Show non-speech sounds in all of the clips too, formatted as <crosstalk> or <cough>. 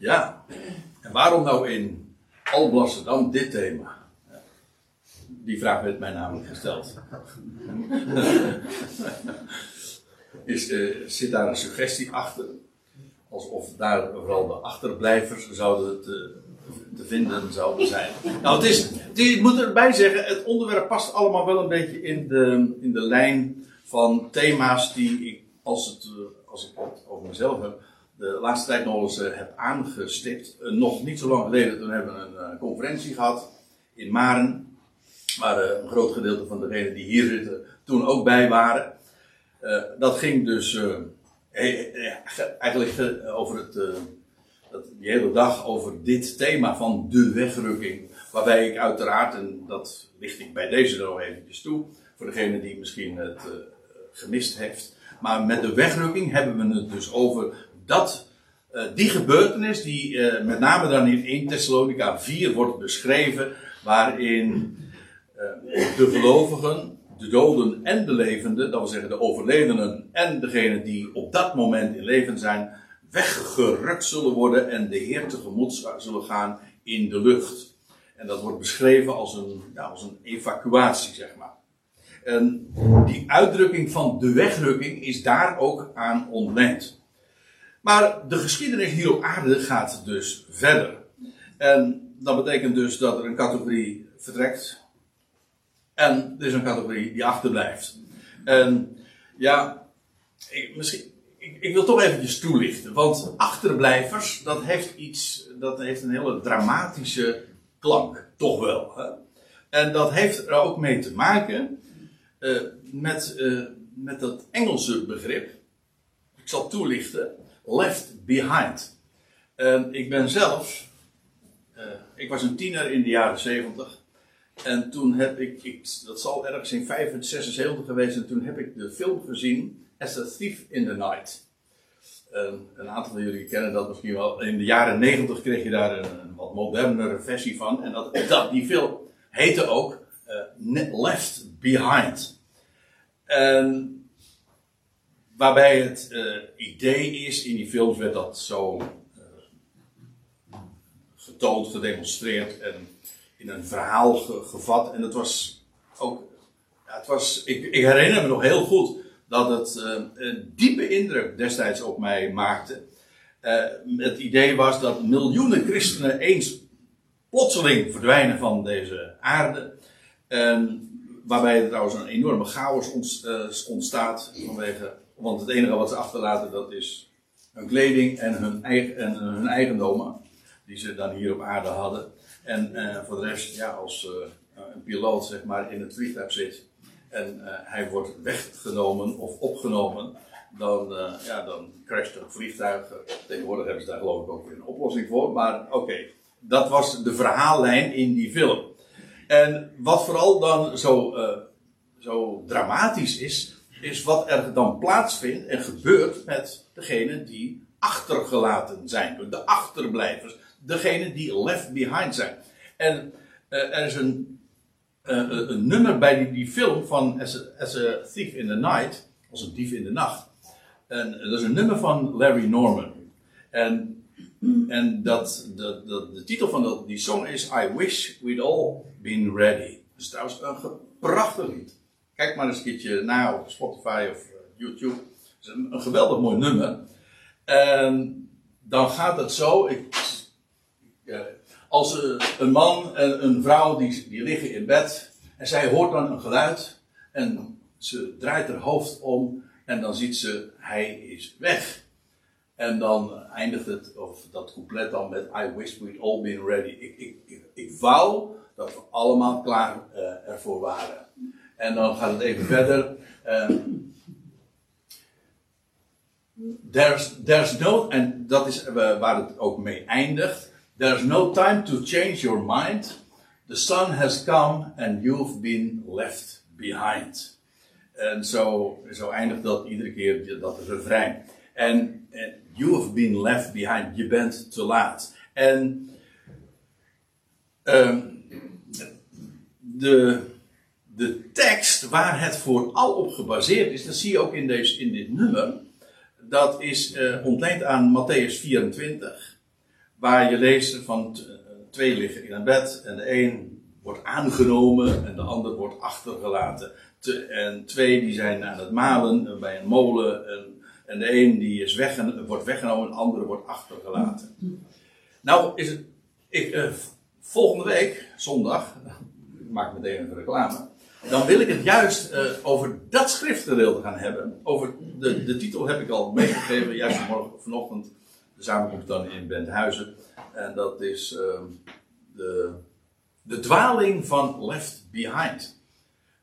Ja, en waarom nou in Alblasserdam dit thema? Die vraag werd mij namelijk gesteld. <laughs> Is, eh, zit daar een suggestie achter? Alsof daar vooral de achterblijvers zouden te, te vinden zouden zijn. Nou, het is, ik moet erbij zeggen, het onderwerp past allemaal wel een beetje in de, in de lijn van thema's die ik, als, het, eh, als ik het over mezelf heb, de laatste tijd nog eens eh, heb aangestipt. Eh, nog niet zo lang geleden, toen hebben we een eh, conferentie gehad in Maren. Waar een groot gedeelte van degenen die hier zitten toen ook bij waren. Dat ging dus ge- eigenlijk ge- over het, die hele dag over dit thema van de wegrukking. Waarbij ik uiteraard, en dat licht ik bij deze nog eventjes toe, voor degene die misschien het gemist heeft. Maar met de wegrukking hebben we het dus over dat, eh, die gebeurtenis die eh, met name dan in 1 Thessalonica 4 wordt beschreven, waarin eh, de gelovigen, de doden en de levenden, dat wil zeggen de overledenen en degenen die op dat moment in leven zijn, weggerukt zullen worden en de Heer tegemoet zullen gaan in de lucht. En dat wordt beschreven als een, ja, als een evacuatie, zeg maar. En die uitdrukking van de wegrukking is daar ook aan ontleend. Maar de geschiedenis hier op aarde gaat dus verder. En dat betekent dus dat er een categorie vertrekt. En er is een categorie die achterblijft. En ja, ik, misschien, ik, wil toch eventjes toelichten. Want achterblijvers, dat heeft iets, dat heeft een hele dramatische klank. Toch wel. Hè? En dat heeft er ook mee te maken eh, met, eh, met dat Engelse begrip. Ik zal toelichten. Left behind. En ik ben zelf, eh, ik was een tiener in de jaren 70. En toen heb ik, ik, dat zal ergens in 75 geweest, en toen heb ik de film gezien As a Thief in the Night. En een aantal van jullie kennen dat misschien wel. In de jaren 90 kreeg je daar een, wat modernere versie van. En dat, dat, die film heette ook eh, Left Behind. En waarbij het eh, idee is, in die films werd dat zo eh, getoond, gedemonstreerd en in een verhaal ge- gevat. En het was ook, ja, het was, ik, ik herinner me nog heel goed dat het eh, een diepe indruk destijds op mij maakte. Het idee was dat miljoenen christenen eens plotseling verdwijnen van deze aarde. En waarbij er trouwens een enorme chaos ont- ontstaat vanwege, want het enige wat ze achterlaten dat is hun kleding en hun, eigen, en hun eigendommen die ze dan hier op aarde hadden. En eh, voor de rest, ja, als eh, een piloot zeg maar in het vliegtuig zit en eh, hij wordt weggenomen of opgenomen, dan, eh, ja, dan crasht het vliegtuig. Tegenwoordig hebben ze daar geloof ik ook weer een oplossing voor. Maar oké, dat was de verhaallijn in die film. En wat vooral dan zo, eh, zo dramatisch is, is wat er dan plaatsvindt en gebeurt met degenen die achtergelaten zijn. De achterblijvers. Degenen die left behind zijn. En eh, er is een, eh, een een nummer bij die, film van As a, As Thief in the Night. Als een dief in de nacht. En dat is een nummer van Larry Norman. En, en dat, dat, de titel van dat, die song is I Wish We'd All Been Ready. Dat is trouwens een prachtig lied. Kijk maar eens een keertje na op Spotify of eh, YouTube. Het is een, geweldig mooi nummer. En dan gaat het zo. Ik, eh, als eh, een man en een vrouw die, die liggen in bed. En zij hoort dan een geluid. En ze draait haar hoofd om. En dan ziet ze, hij is weg. En dan eindigt het, of dat couplet dan met I wish we'd all been ready. Ik, ik, ik, wou dat we allemaal klaar eh, ervoor waren. En dan gaat het even verder. Eh, there's, there's no, en dat is eh, waar het ook mee eindigt. There's no time to change your mind. The sun has come and you've been left behind. En zo, zo eindigt dat iedere keer, dat refrein. En, en you have been left behind. Je bent te laat. En ehm, de, de tekst waar het vooral op gebaseerd is, dat zie je ook in, deze, in dit nummer. Dat is eh, ontleend aan Matthäus 24. waar je leest van t- twee liggen in een bed en de een wordt aangenomen en de ander wordt achtergelaten. Te- en twee die zijn aan het malen eh, bij een molen en, en de een die is weggen, wordt weggenomen en de andere wordt achtergelaten. Nou is het, ik, eh, volgende week, zondag, <laughs> ik maak meteen een reclame, dan wil ik het juist eh, over dat schriftgedeelte gaan hebben. Over de, de titel heb ik al meegegeven, juist vanmorgen, vanochtend. De samenkomst dan in Benthuizen. En dat is ehm, de, de dwaling van Left Behind.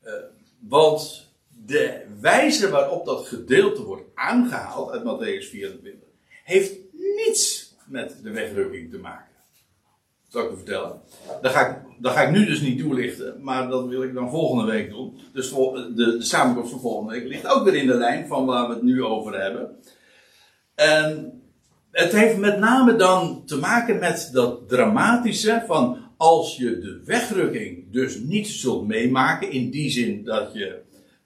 Eh, want de wijze waarop dat gedeelte wordt aangehaald uit Matthäus 24 heeft niets met de wegrukking te maken. Zal ik vertellen. Dat ga ik, ga ik nu dus niet toelichten, maar dat wil ik dan volgende week doen. Dus de, de samenkomst van volgende week ligt ook weer in de lijn van waar we het nu over hebben. En het heeft met name dan te maken met dat dramatische van als je de wegrukking dus niet zult meemaken, in die zin dat je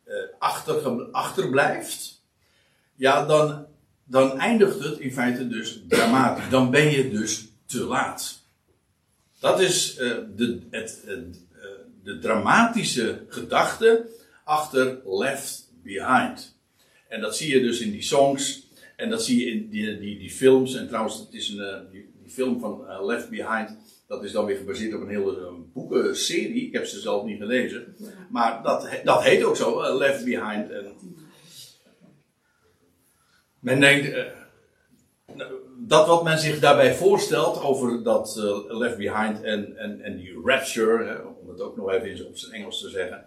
eh, achter, achterblijft, ja, dan, dan eindigt het in feite dus dramatisch. Dan ben je dus te laat. Dat is eh, de, het, eh, de dramatische gedachte achter Left Behind. En dat zie je dus in die songs. En dat zie je in die, die, die films. En trouwens, het is een, eh, die, die film van Left Behind. Dat is dan weer gebaseerd op een hele boekenserie. Ik heb ze zelf niet gelezen. Maar dat, dat heet ook zo, Left Behind. En men denkt, dat wat men zich daarbij voorstelt over dat eh, Left Behind en, en, en die Rapture, om het ook nog even op zijn Engels te zeggen,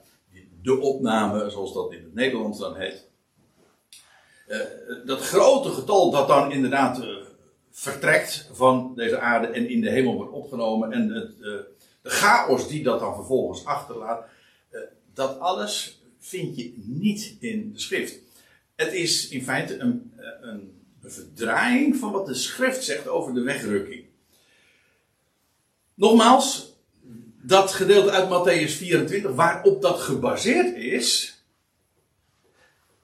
de opname, zoals dat in het Nederlands dan heet. Eh, dat grote getal dat dan inderdaad eh, vertrekt van deze aarde en in de hemel wordt opgenomen en het, de chaos die dat dan vervolgens achterlaat, dat alles vind je niet in de schrift. Het is in feite een, een, een verdraaiing van wat de schrift zegt over de wegrukking. Nogmaals, dat gedeelte uit Matthäus 24, waarop dat gebaseerd is,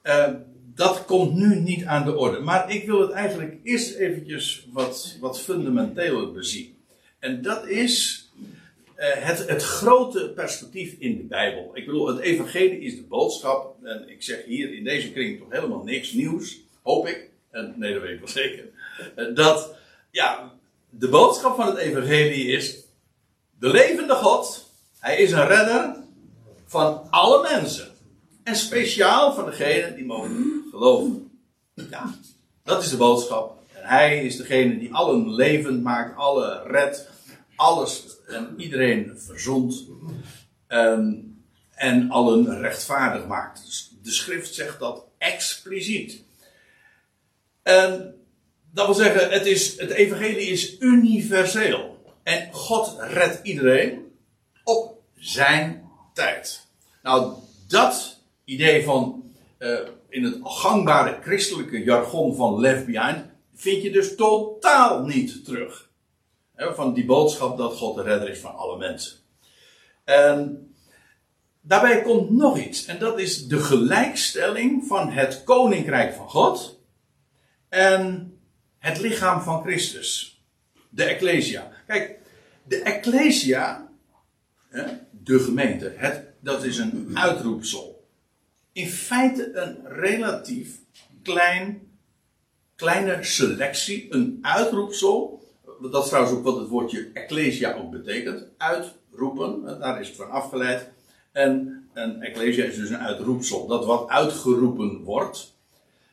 eh, dat komt nu niet aan de orde. Maar ik wil het eigenlijk eerst eventjes wat, wat fundamenteler bezien. En dat is eh, het, het grote perspectief in de Bijbel. Ik bedoel, het evangelie is de boodschap. En ik zeg hier in deze kring toch helemaal niks nieuws. Hoop ik. En, nee, dat weet ik wel zeker. Eh, dat, ja, de boodschap van het evangelie is... De levende God, hij is een redder van alle mensen. En speciaal van degenen die mogen geloven. Ja, dat is de boodschap. En hij is degene die allen levend maakt, alle redt, alles en iedereen verzond. ehm, en allen rechtvaardig maakt. Dus de schrift zegt dat expliciet. En dat wil zeggen, het, is, het evangelie is universeel. En God redt iedereen op zijn tijd. Nou, dat idee van eh, in het gangbare christelijke jargon van left behind vind je dus totaal niet terug. Van die boodschap dat God de redder is van alle mensen. En daarbij komt nog iets. En dat is de gelijkstelling van het koninkrijk van God en het lichaam van Christus. De Ecclesia. Kijk, de Ecclesia, de gemeente, het, dat is een uitroepsel. In feite een relatief klein, kleine selectie, een uitroepsel. Dat is trouwens ook wat het woordje Ecclesia ook betekent. Uitroepen, daar is het van afgeleid. En een Ecclesia is dus een uitroepsel, dat wat uitgeroepen wordt.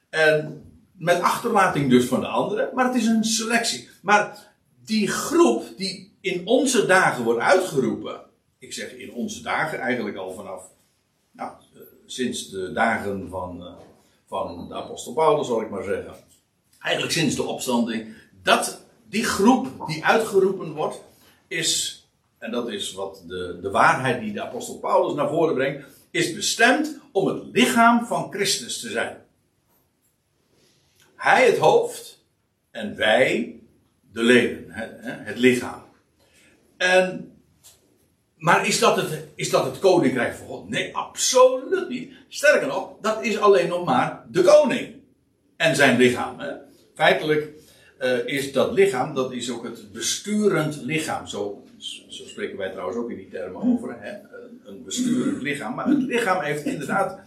En met achterlating dus van de anderen, maar het is een selectie. Maar die groep die in onze dagen wordt uitgeroepen, ik zeg in onze dagen eigenlijk al vanaf, nou, eh, sinds de dagen van, eh, van de apostel Paulus, zal ik maar zeggen. Eigenlijk sinds de opstanding, dat die groep die uitgeroepen wordt, is, en dat is wat de, de waarheid die de apostel Paulus naar voren brengt, is bestemd om het lichaam van Christus te zijn. Hij het hoofd en wij de leden, het, lichaam. En, maar is dat, het, is dat het koninkrijk van God? Nee, absoluut niet. Sterker nog, dat is alleen nog maar de koning en zijn lichaam. Hè. Feitelijk, eh, is dat lichaam, dat is ook het besturend lichaam. Zo, zo spreken wij trouwens ook in die termen over. Hè? Een besturend lichaam. Maar het lichaam heeft inderdaad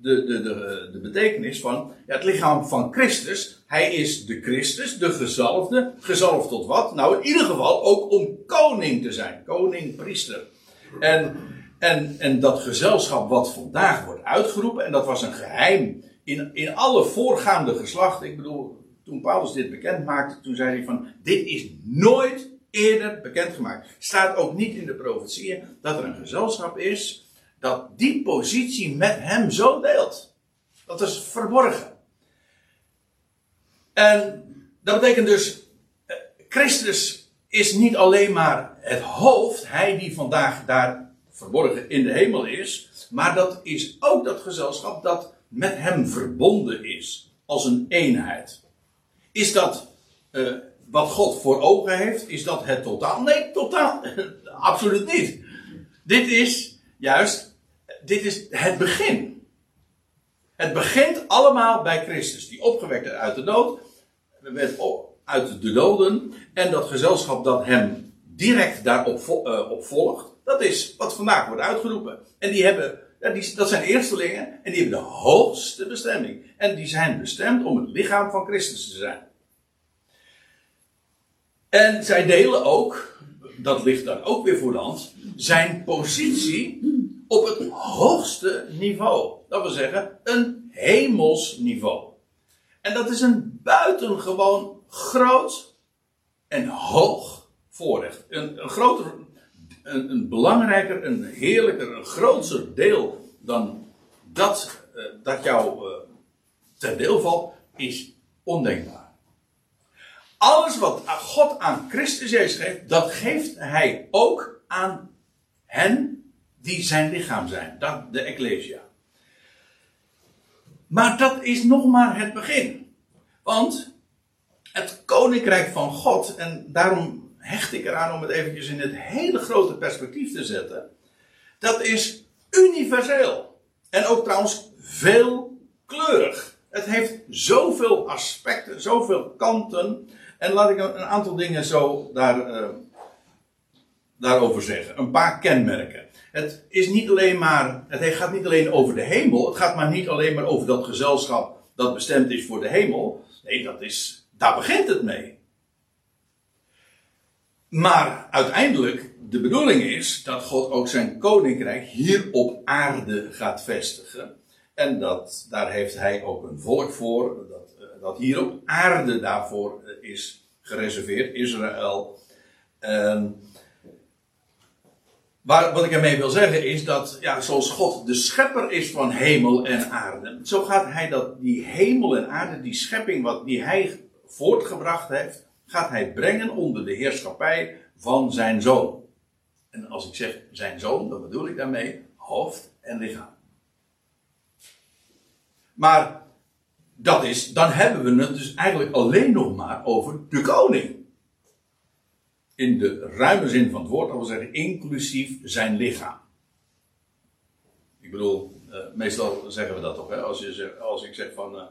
de, de, de, de betekenis van ja, het lichaam van Christus. Hij is de Christus, de gezalfde. Gezalfd tot wat? Nou, in ieder geval ook om koning te zijn. Koning, priester. En, en, en dat gezelschap wat vandaag wordt uitgeroepen, en dat was een geheim in, in alle voorgaande geslachten. Ik bedoel, toen Paulus dit bekend maakte, toen zei hij van, dit is nooit eerder bekendgemaakt. Staat ook niet in de profetieën dat er een gezelschap is dat die positie met hem zo deelt. Dat is verborgen. En dat betekent dus, eh, Christus is niet alleen maar het hoofd, hij die vandaag daar verborgen in de hemel is, maar dat is ook dat gezelschap dat met hem verbonden is, als een eenheid. Is dat uh, wat God voor ogen heeft? Is dat het totaal? Nee, totaal. <laughs> Absoluut niet. Dit is juist, dit is het begin. Het begint allemaal bij Christus, die opgewekt is uit de dood, werd uit de doden, en dat gezelschap dat hem direct daarop uh, op volgt, dat is wat vandaag wordt uitgeroepen. En die hebben, ja, die, dat zijn eerstelingen, en die hebben de hoogste bestemming. En die zijn bestemd om het lichaam van Christus te zijn. En zij delen ook, dat ligt dan ook weer voor de zijn positie op het hoogste niveau. Dat wil zeggen, een hemels niveau. En dat is een buitengewoon groot en hoog voorrecht. Een, een groter, een, een, belangrijker, een heerlijker, een groter deel dan dat, uh, dat jou uh, ten deel valt, is ondenkbaar. Alles wat God aan Christus Jezus geeft, dat geeft Hij ook aan hen die zijn lichaam zijn. Dat, de Ecclesia. Maar dat is nog maar het begin. Want het koninkrijk van God, en daarom hecht ik eraan om het eventjes in het hele grote perspectief te zetten. Dat is universeel. En ook trouwens veelkleurig. Het heeft zoveel aspecten, zoveel kanten. En laat ik een aantal dingen zo daar, uh, daarover zeggen. Een paar kenmerken. Het, is niet alleen maar, het gaat niet alleen over de hemel. Het gaat maar niet alleen maar over dat gezelschap dat bestemd is voor de hemel. Nee, dat is, daar begint het mee. Maar uiteindelijk, de bedoeling is dat God ook zijn koninkrijk hier op aarde gaat vestigen. En dat, daar heeft hij ook een volk voor, dat, dat hier op aarde daarvoor is gereserveerd, Israël. En waar, wat ik ermee wil zeggen is dat, ja, zoals God de schepper is van hemel en aarde, zo gaat hij dat, die hemel en aarde, die schepping wat, die hij voortgebracht heeft, gaat hij brengen onder de heerschappij van zijn zoon. En als ik zeg zijn zoon, dan bedoel ik daarmee hoofd en lichaam. Maar dat is, dan hebben we het dus eigenlijk alleen nog maar over de koning. In de ruime zin van het woord, dat wil zeggen inclusief zijn lichaam. Ik bedoel, uh, meestal zeggen we dat toch, hè? Als, je als ik zeg van, uh,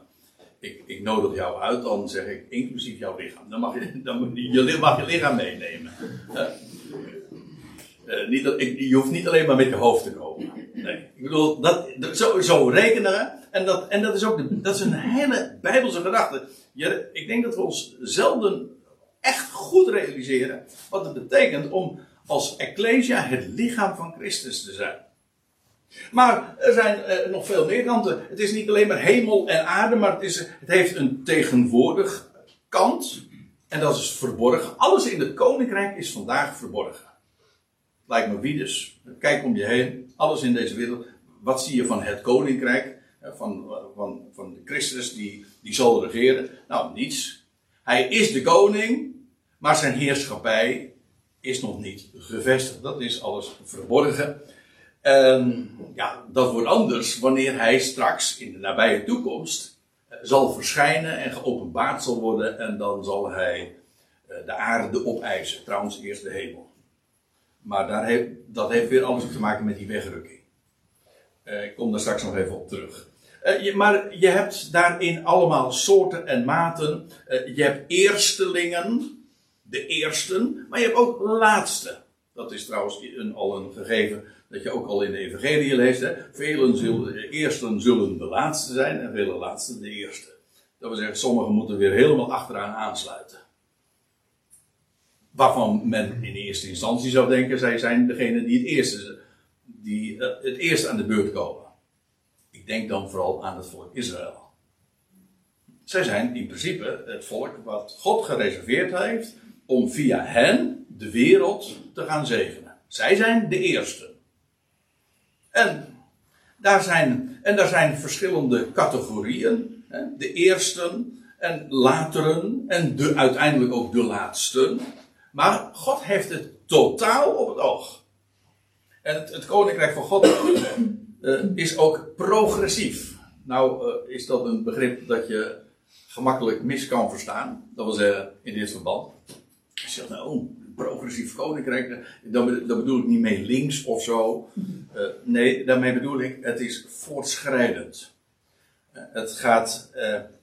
ik, ik, nodig jou uit, dan zeg ik inclusief jouw lichaam. Dan mag je, <laughs> dan je, mag je lichaam meenemen. Uh, niet, je hoeft niet alleen maar met je hoofd te komen. Nee, ik bedoel, dat, zo, zo rekenen. En dat, en dat is ook dat is een hele bijbelse gedachte. Ik denk dat we ons zelden echt goed realiseren wat het betekent om als Ecclesia het lichaam van Christus te zijn. Maar er zijn eh, nog veel meer kanten. Het is niet alleen maar hemel en aarde, maar het, is, het heeft een tegenwoordig kant. En dat is verborgen. Alles in het koninkrijk is vandaag verborgen. Lijkt me wie dus. Kijk om je heen. Alles in deze wereld. Wat zie je van het koninkrijk? Van, van, van de Christus die, die zal regeren? Nou, niets. Hij is de koning. Maar zijn heerschappij is nog niet gevestigd. Dat is alles verborgen. En ja, dat wordt anders wanneer hij straks in de nabije toekomst eh, zal verschijnen en geopenbaard zal worden. En dan zal hij eh, de aarde opeisen. Trouwens, eerst de hemel. Maar daar heeft, dat heeft weer alles te maken met die wegrukking. Eh, ik kom daar straks nog even op terug. Eh, maar je hebt daarin allemaal soorten en maten. Eh, je hebt eerstelingen, de eersten, maar je hebt ook laatste. Dat is trouwens een, al een gegeven dat je ook al in de Evangelie leest. Hè? Velen zullen, de eersten zullen de laatste zijn en vele laatste de eerste. Dat wil zeggen, sommigen moeten weer helemaal achteraan aansluiten. Waarvan men in eerste instantie zou denken, zij zijn degene die het eerste, die eh, het eerste aan de beurt komen. Ik denk dan vooral aan het volk Israël. Zij zijn in principe het volk wat God gereserveerd heeft om via hen de wereld te gaan zegenen. Zij zijn de eerste. En daar zijn, en daar zijn verschillende categorieën. Hè? De eersten en lateren en de, uiteindelijk ook de laatsten. Maar God heeft het totaal op het oog. En het, het koninkrijk van God uh, is ook progressief. Nou uh, is dat een begrip dat je gemakkelijk mis kan verstaan. Dat wil zeggen in dit verband. Je zegt nou, progressief koninkrijk, dan, bedoel ik niet mee links of zo. Uh, nee, daarmee bedoel ik, het is voortschrijdend. het gaat,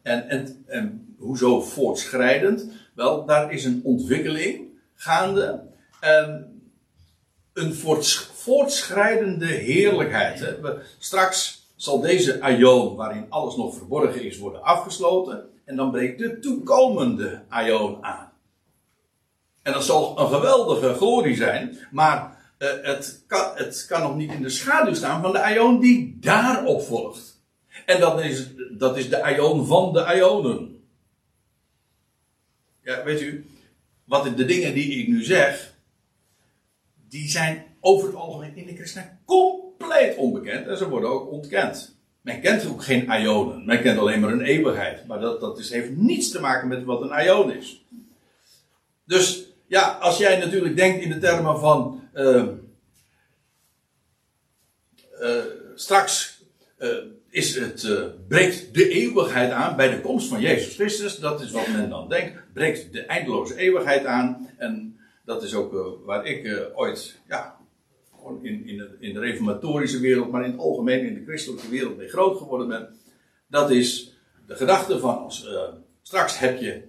en, en, en hoezo voortschrijdend? Wel, daar is een ontwikkeling gaande. En een voortschrijdende heerlijkheid. Hè. Straks zal deze aion, waarin alles nog verborgen is, worden afgesloten. En dan breekt de toekomende aion aan. En dat zal een geweldige glorie zijn, maar uh, het, kan, het kan nog niet in de schaduw staan van de aion die daarop volgt. En dat is, dat is de aion van de aionen. Ja, weet u, wat de dingen die ik nu zeg, die zijn over het algemeen in de christenheid compleet onbekend en ze worden ook ontkend. Men kent ook geen ionen, men kent alleen maar een eeuwigheid. Maar dat, dat is, heeft niets te maken met wat een ion is. Dus ja, als jij natuurlijk denkt in de termen van uh, uh, straks uh, is het, breekt de eeuwigheid aan bij de komst van Jezus Christus. Dat is wat men dan denkt. Breekt de eindeloze eeuwigheid aan. En dat is ook waar ik ooit, ja, in, in, de, in reformatorische wereld, maar in het algemeen in de christelijke wereld mee groot geworden ben. Dat is de gedachte van uh, straks heb je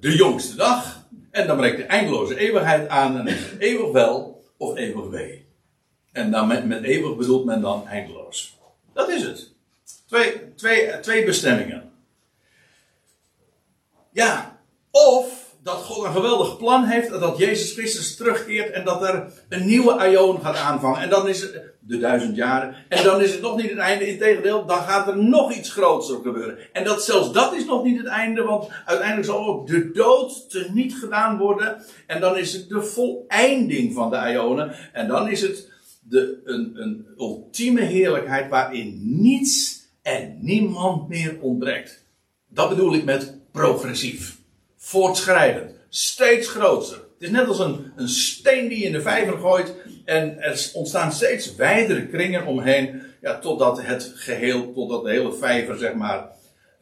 de jongste dag en dan breekt de eindeloze eeuwigheid aan en is het eeuwig wel of eeuwig wee. En dan met, met eeuwig bedoelt men dan eindeloos. Dat is het. Twee, twee, twee bestemmingen. Ja, of dat God een geweldig plan heeft, dat Jezus Christus terugkeert en dat er een nieuwe aion gaat aanvangen. En dan is het de duizend jaren. En dan is het nog niet het einde. Integendeel, dan gaat er nog iets groots gebeuren. En dat zelfs dat is nog niet het einde, want uiteindelijk zal ook de dood te niet gedaan worden. En dan is het de voleinding van de aionen. En dan is het de, een, een ultieme heerlijkheid waarin niets en niemand meer ontbreekt. Dat bedoel ik met progressief voortschrijdend. Steeds groter. Het is net als een, een steen die in de vijver gooit. En er ontstaan steeds wijdere kringen omheen. Ja, totdat het geheel, totdat de hele vijver, zeg maar,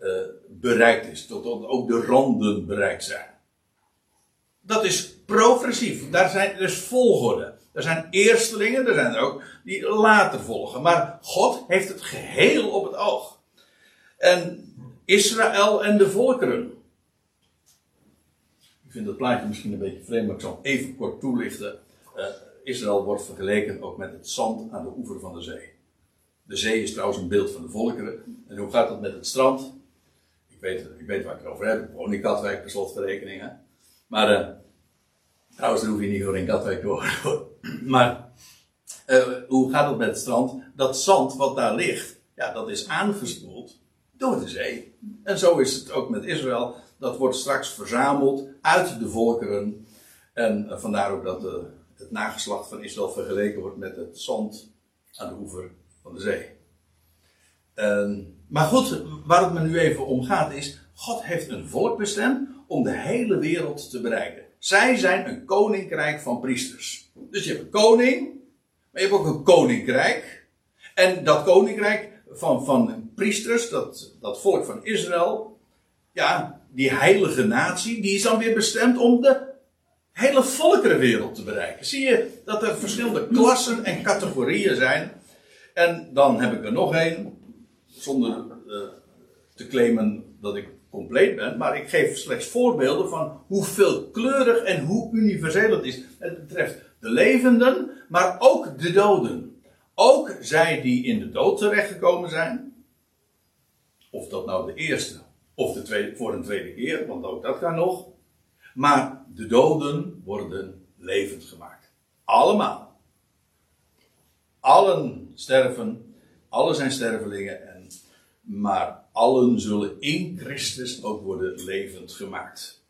uh, bereikt is. Totdat ook de randen bereikt zijn. Dat is progressief. Daar zijn, is volgorde. Er zijn eerstelingen, er zijn er ook die later volgen. Maar God heeft het geheel op het oog. En Israël en de volkeren. Vind dat plaatje misschien een beetje vreemd, maar ik zal even kort toelichten. Uh, Israël wordt vergeleken ook met het zand aan de oever van de zee. De zee is trouwens een beeld van de volkeren. En hoe gaat dat met het strand? Ik weet, ik weet waar ik het over heb. Ik woon in Katwijk, per slotverrekening. Maar uh, trouwens, dan hoef je niet gewoon in Katwijk door. <clears throat> maar uh, hoe gaat het met het strand? Dat zand wat daar ligt, ja, dat is aangespoeld door de zee. En zo is het ook met Israël dat wordt straks verzameld uit de volkeren. En uh, vandaar ook dat uh, het nageslacht van Israël vergeleken wordt met het zand aan de oever van de zee. Maar goed, waar het me nu even om gaat is, God heeft een volk bestemd om de hele wereld te bereiken. Zij zijn een koninkrijk van priesters. Dus je hebt een koning, maar je hebt ook een koninkrijk. En dat koninkrijk van, van priesters, dat, dat volk van Israël, ja, die heilige natie, die is dan weer bestemd om de hele volkerenwereld te bereiken. Zie je dat er verschillende klassen en categorieën zijn. En dan heb ik er nog één. zonder uh, te claimen dat ik compleet ben, maar ik geef slechts voorbeelden van hoe veelkleurig en hoe universeel het is. Het betreft de levenden, maar ook de doden. Ook zij die in de dood terechtgekomen zijn, of dat nou de eerste of de voor een tweede keer, want ook dat kan nog. Maar de doden worden levend gemaakt. Allemaal. Allen sterven, alle zijn stervelingen, en, maar allen zullen in Christus ook worden levend gemaakt.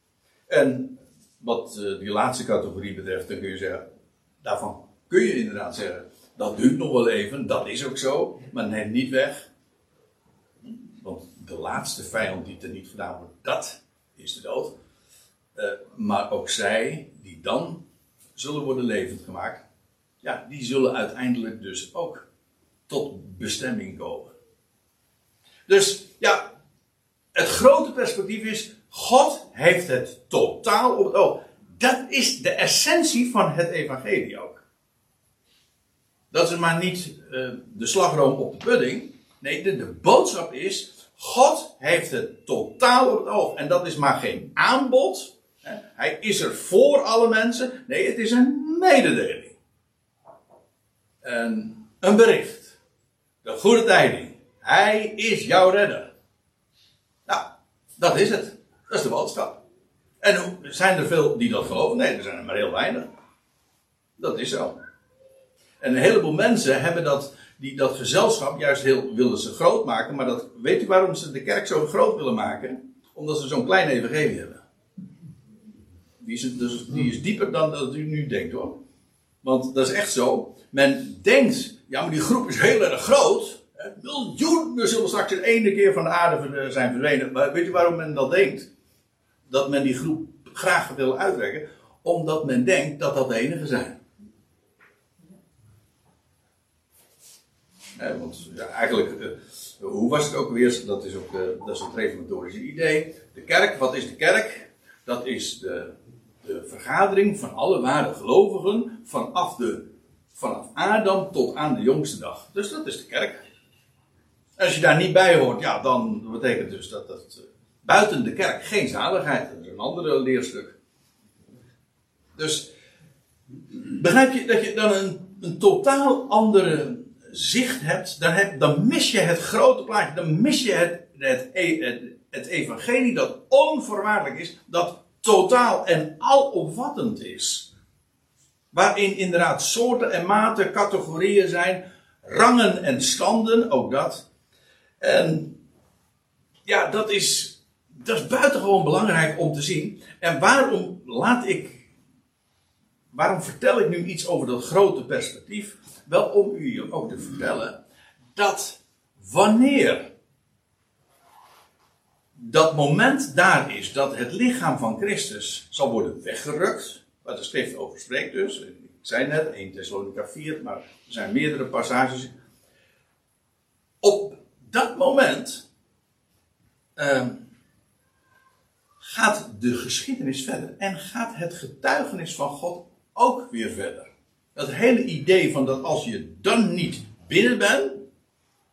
En wat eh, die laatste categorie betreft, dan kun je zeggen, daarvan kun je inderdaad zeggen, dat duurt nog wel even, dat is ook zo, maar neemt niet weg. De laatste vijand die er niet gedaan wordt, dat is de dood. Uh, maar ook zij, die dan zullen worden levend gemaakt, ja, die zullen uiteindelijk dus ook tot bestemming komen. Dus ja, het grote perspectief is, God heeft het totaal op het oog. Dat is de essentie van het evangelie ook. Dat is maar niet uh, de slagroom op de pudding. Nee, de boodschap is, God heeft het totaal op het oog. En dat is maar geen aanbod. Hij is er voor alle mensen. Nee, het is een mededeling. Een, een bericht. De goede tijding. Hij is jouw redder. Nou, dat is het. Dat is de boodschap. En zijn er veel die dat geloven? Nee, er zijn er maar heel weinig. Dat is zo. En een heleboel mensen hebben dat, die, dat gezelschap juist heel willen ze groot maken. Maar dat, weet u waarom ze de kerk zo groot willen maken? Omdat ze zo'n klein evangelie hebben. Die is, dus, die is dieper dan dat u nu denkt hoor. Want dat is echt zo. Men denkt, ja maar die groep is heel erg groot. Miljoenen zullen straks in ene keer van de aarde zijn verdwenen. Maar weet je waarom men dat denkt? Dat men die groep graag wil uitrekken. Omdat men denkt dat dat de enige zijn. Want ja, eigenlijk, uh, hoe was het ook weer? Dat is ook uh, dat is het reformatorische idee. De kerk, wat is de kerk? Dat is de, de vergadering van alle ware gelovigen vanaf, de, vanaf Adam tot aan de jongste dag. Dus dat is de kerk. Als je daar niet bij hoort, ja, dan betekent dus dat het uh, buiten de kerk geen zaligheid. Dat is een andere leerstuk. Dus begrijp je dat je dan een, een totaal andere zicht hebt, dan, dan mis je het grote plaatje. Dan mis je het, het, het, het evangelie dat onvoorwaardelijk is, dat totaal en alomvattend is. Waarin inderdaad soorten en maten, categorieën zijn, rangen en standen, ook dat. En ja, dat is, dat is buitengewoon belangrijk om te zien. En waarom laat ik, waarom vertel ik nu iets over dat grote perspectief? Wel om u ook te vertellen dat wanneer dat moment daar is dat het lichaam van Christus zal worden weggerukt, waar de schrift over spreekt dus, ik zei net 1 Thessalonica 4, maar er zijn meerdere passages. Op dat moment uh, gaat de geschiedenis verder en gaat het getuigenis van God ook weer verder. Dat hele idee van dat als je dan niet binnen bent,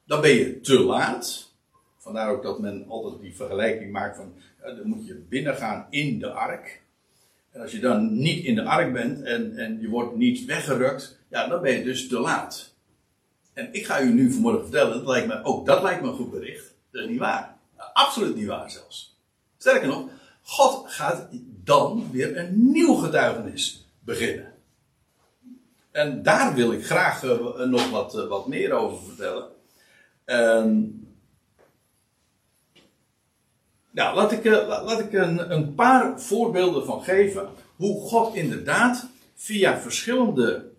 dan ben je te laat. Vandaar ook dat men altijd die vergelijking maakt van, dan moet je binnengaan in de ark. En als je dan niet in de ark bent en, en je wordt niet weggerukt, ja, dan ben je dus te laat. En ik ga u nu vanmorgen vertellen, dat lijkt me, ook dat lijkt me een goed bericht. Dat is niet waar. Absoluut niet waar zelfs. Sterker nog, God gaat dan weer een nieuw getuigenis beginnen. En daar wil ik graag uh, nog wat, uh, wat meer over vertellen. Um, nou, laat ik, laat ik een, een, paar voorbeelden van geven. Hoe God inderdaad via verschillende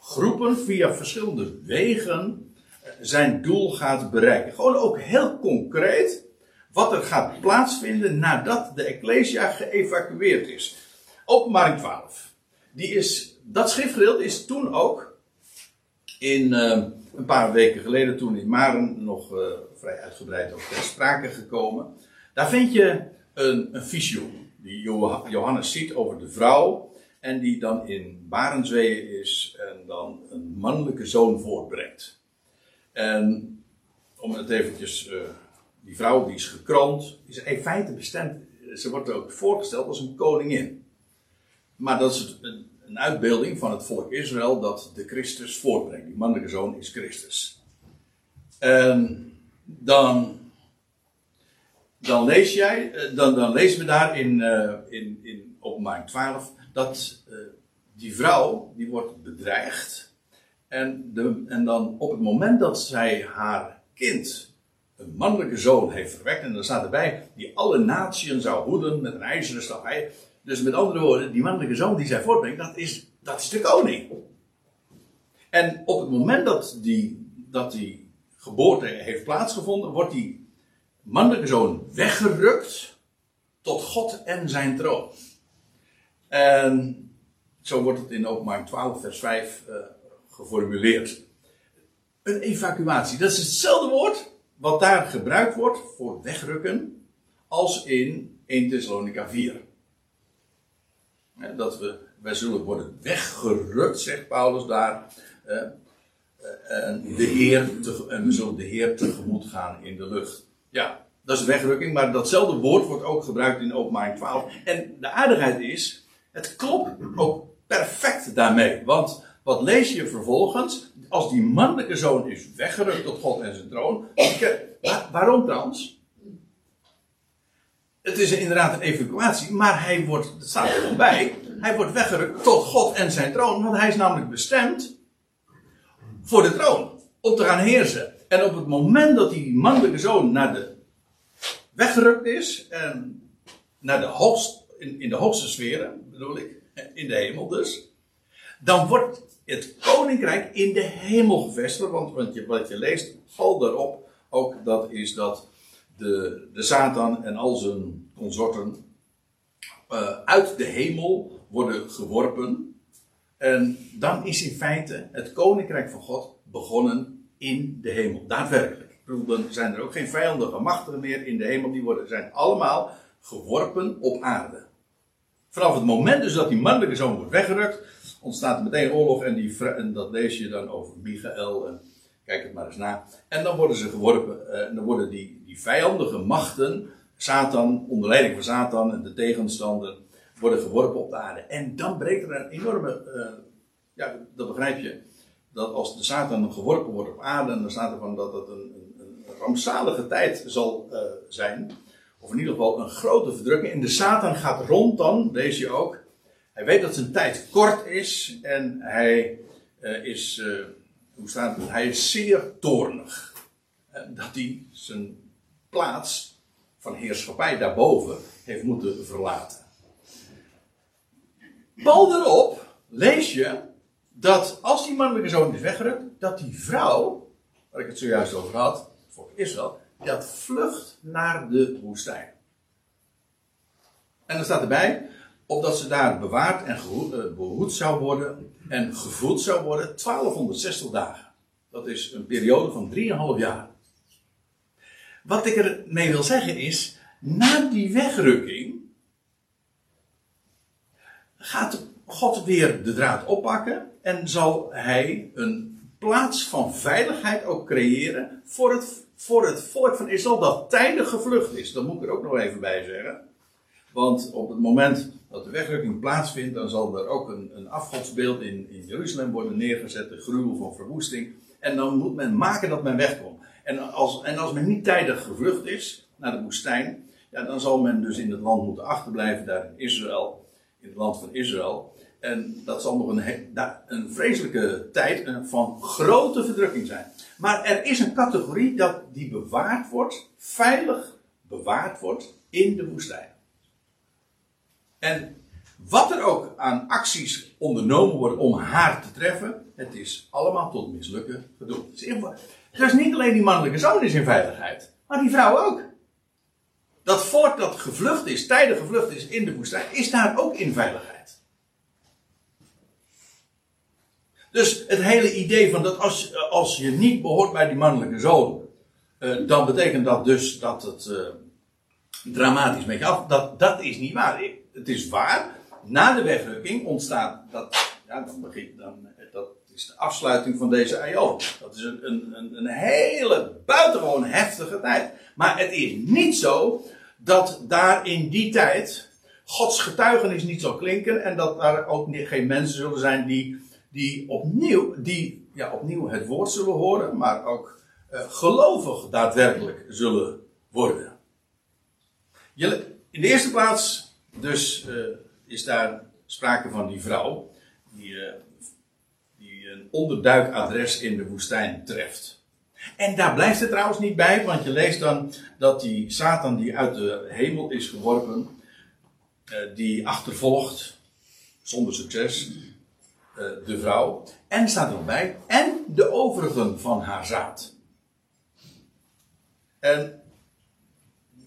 groepen, via verschillende wegen, zijn doel gaat bereiken. Gewoon ook heel concreet wat er gaat plaatsvinden nadat de Ecclesia geëvacueerd is. Openbaring 12. Die is dat schriftgedeelte is toen ook, in uh, een paar weken geleden, toen in Maren nog uh, vrij uitgebreid over ter sprake gekomen. Daar vind je een, een die Johannes ziet over de vrouw. En die dan in Barensweeën is en dan een mannelijke zoon voortbrengt. En om het eventjes, uh, die vrouw die is gekroond, is in feite bestemd, ze wordt ook voorgesteld als een koningin. Maar dat is een, een uitbeelding van het volk Israël dat de Christus voortbrengt. Die mannelijke zoon is Christus. En dan, dan lees jij, eh, dan, dan lezen we daar in, uh, in, in openbaring 12 dat uh, die vrouw, die wordt bedreigd. En, de, en dan op het moment dat zij haar kind, een mannelijke zoon, heeft verwekt. En dan staat erbij, die alle naties zou hoeden met een ijzeren staf. Dus met andere woorden, die mannelijke zoon die zij voortbrengt, dat is, dat is de koning. En op het moment dat die, dat die geboorte heeft plaatsgevonden, wordt die mannelijke zoon weggerukt tot God en zijn troon. En zo wordt het in openbaar 12 vers 5 uh, geformuleerd. Een evacuatie, dat is hetzelfde woord wat daar gebruikt wordt voor wegrukken als in 1 Thessalonica 4. Dat we, wij zullen worden weggerukt, zegt Paulus daar. Eh, en, de Heer en we zullen de Heer tegemoet gaan in de lucht. Ja, dat is wegrukking, maar datzelfde woord wordt ook gebruikt in openbaring 12. En de aardigheid is, het klopt ook perfect daarmee. Want wat lees je vervolgens? Als die mannelijke zoon is weggerukt tot God en zijn troon. waarom trouwens? Het is inderdaad een evacuatie, maar hij wordt, het staat er gewoon bij, hij wordt weggerukt tot God en zijn troon, want hij is namelijk bestemd voor de troon, om te gaan heersen. En op het moment dat die mannelijke zoon naar de weggerukt is, en naar de hoogst, in, de hoogste sferen, bedoel ik, in de hemel dus, dan wordt het koninkrijk in de hemel gevestigd. Want, want je, wat je leest, valt daarop ook dat is dat de, de Satan en al zijn consorten uh, uit de hemel worden geworpen. En dan is in feite het koninkrijk van God begonnen in de hemel. Daadwerkelijk. Ik bedoel, dan zijn er ook geen vijandige machten meer in de hemel. Die worden, zijn allemaal geworpen op aarde. Vanaf het moment dus dat die mannelijke zoon wordt weggerukt, ontstaat er meteen oorlog en, die, en dat lees je dan over Michael. En kijk het maar eens na. En dan worden ze geworpen, eh, dan worden die, die vijandige machten, Satan, onder leiding van Satan en de tegenstander, worden geworpen op de aarde. En dan breekt er een enorme, uh, ja, dat begrijp je, dat als de Satan geworpen wordt op aarde, dan staat er van dat het een, een, een rampzalige tijd zal uh, zijn. Of in ieder geval een grote verdrukking. En de Satan gaat rond dan, lees je ook. Hij weet dat zijn tijd kort is en hij uh, is, hoe staat? Hij is zeer toornig. Uh, dat hij zijn plaats van heerschappij daarboven heeft moeten verlaten. Bal erop lees je dat als die mannelijke zoon is weggerukt, dat die vrouw, waar ik het zojuist over had, voor Israël, dat vlucht naar de woestijn. En dan staat erbij, opdat ze daar bewaard en eh, behoed zou worden en gevoed zou worden 1260 dagen. Dat is een periode van 3,5 jaar. Wat ik ermee wil zeggen is, na die wegrukking gaat God weer de draad oppakken en zal hij een plaats van veiligheid ook creëren voor het voor het volk van Israël dat tijdig gevlucht is. Dat moet ik er ook nog even bij zeggen. Want op het moment dat de wegrukking plaatsvindt, dan zal er ook een, een afgodsbeeld in, in Jeruzalem worden neergezet, de gruwel van verwoesting. En dan moet men maken dat men wegkomt. En als, en als men niet tijdig gevlucht is naar de woestijn, ja, dan zal men dus in het land moeten achterblijven, daar in Israël, in het land van Israël. En dat zal nog een, een vreselijke tijd van grote verdrukking zijn. Maar er is een categorie dat die bewaard wordt, veilig bewaard wordt in de woestijn. En wat er ook aan acties ondernomen worden om haar te treffen, het is allemaal tot mislukken bedoeld. Dus niet alleen die mannelijke zoon is in veiligheid, maar die vrouw ook. Dat voort dat gevlucht is, tijdig gevlucht is in de woestijn, is daar ook in veiligheid. Dus het hele idee van dat als, als je niet behoort bij die mannelijke zoon, uh, dan betekent dat dus dat het uh, dramatisch met je af. Dat, dat is niet waar. Het is waar. Na de wegrukking ontstaat dat. Ja, dan begint dan. Dat is de afsluiting van deze aion. Dat is een, een, een hele buitengewoon heftige tijd. Maar het is niet zo dat daar in die tijd Gods getuigenis niet zal klinken en dat daar ook geen mensen zullen zijn die, die, opnieuw, die ja, opnieuw het woord zullen horen, maar ook uh, gelovig daadwerkelijk zullen worden. In de eerste plaats, dus uh, is daar sprake van die vrouw, die, uh, die een onderduikadres in de woestijn treft. En daar blijft het trouwens niet bij, want je leest dan dat die Satan die uit de hemel is geworpen, uh, die achtervolgt, zonder succes, de vrouw. En staat erbij, en de overigen van haar zaad. En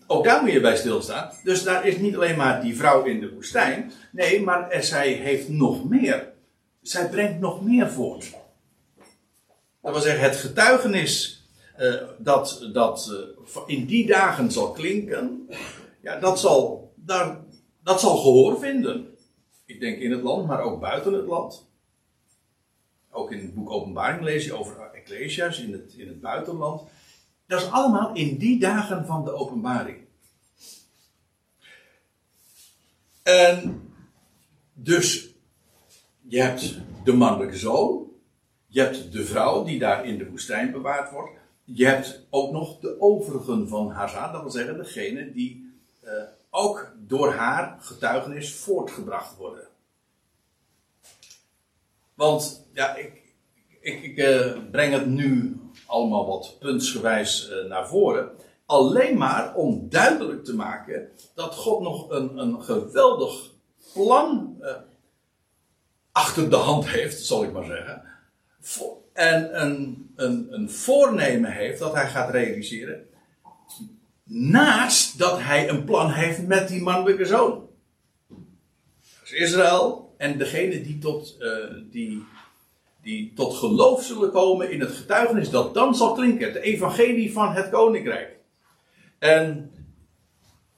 ook daar moet je bij stilstaan. Dus daar is niet alleen maar die vrouw in de woestijn. Nee, maar zij heeft nog meer. Zij brengt nog meer voort. Dat wil zeggen, het getuigenis uh, dat, dat uh, in die dagen zal klinken. Ja, dat zal, daar, dat zal gehoor vinden. Ik denk in het land, maar ook buiten het land. Ook in het boek Openbaring lees je over Ecclesia's in het, in het buitenland. Dat is allemaal in die dagen van de openbaring. En dus, je hebt de mannelijke zoon, je hebt de vrouw die daar in de woestijn bewaard wordt, je hebt ook nog de overigen van haar zaad, dat wil zeggen degene die uh, ook door haar getuigenis voortgebracht worden. Want, ja, ik, ik, uh, breng het nu allemaal wat puntsgewijs uh, naar voren. Alleen maar om duidelijk te maken dat God nog een, een geweldig plan uh, achter de hand heeft, zal ik maar zeggen. En een, een, een voornemen heeft dat hij gaat realiseren. Naast dat hij een plan heeft met die mannelijke zoon. Israël en degene die tot, die die tot geloof zullen komen in het getuigenis dat dan zal klinken. Het evangelie van het koninkrijk. En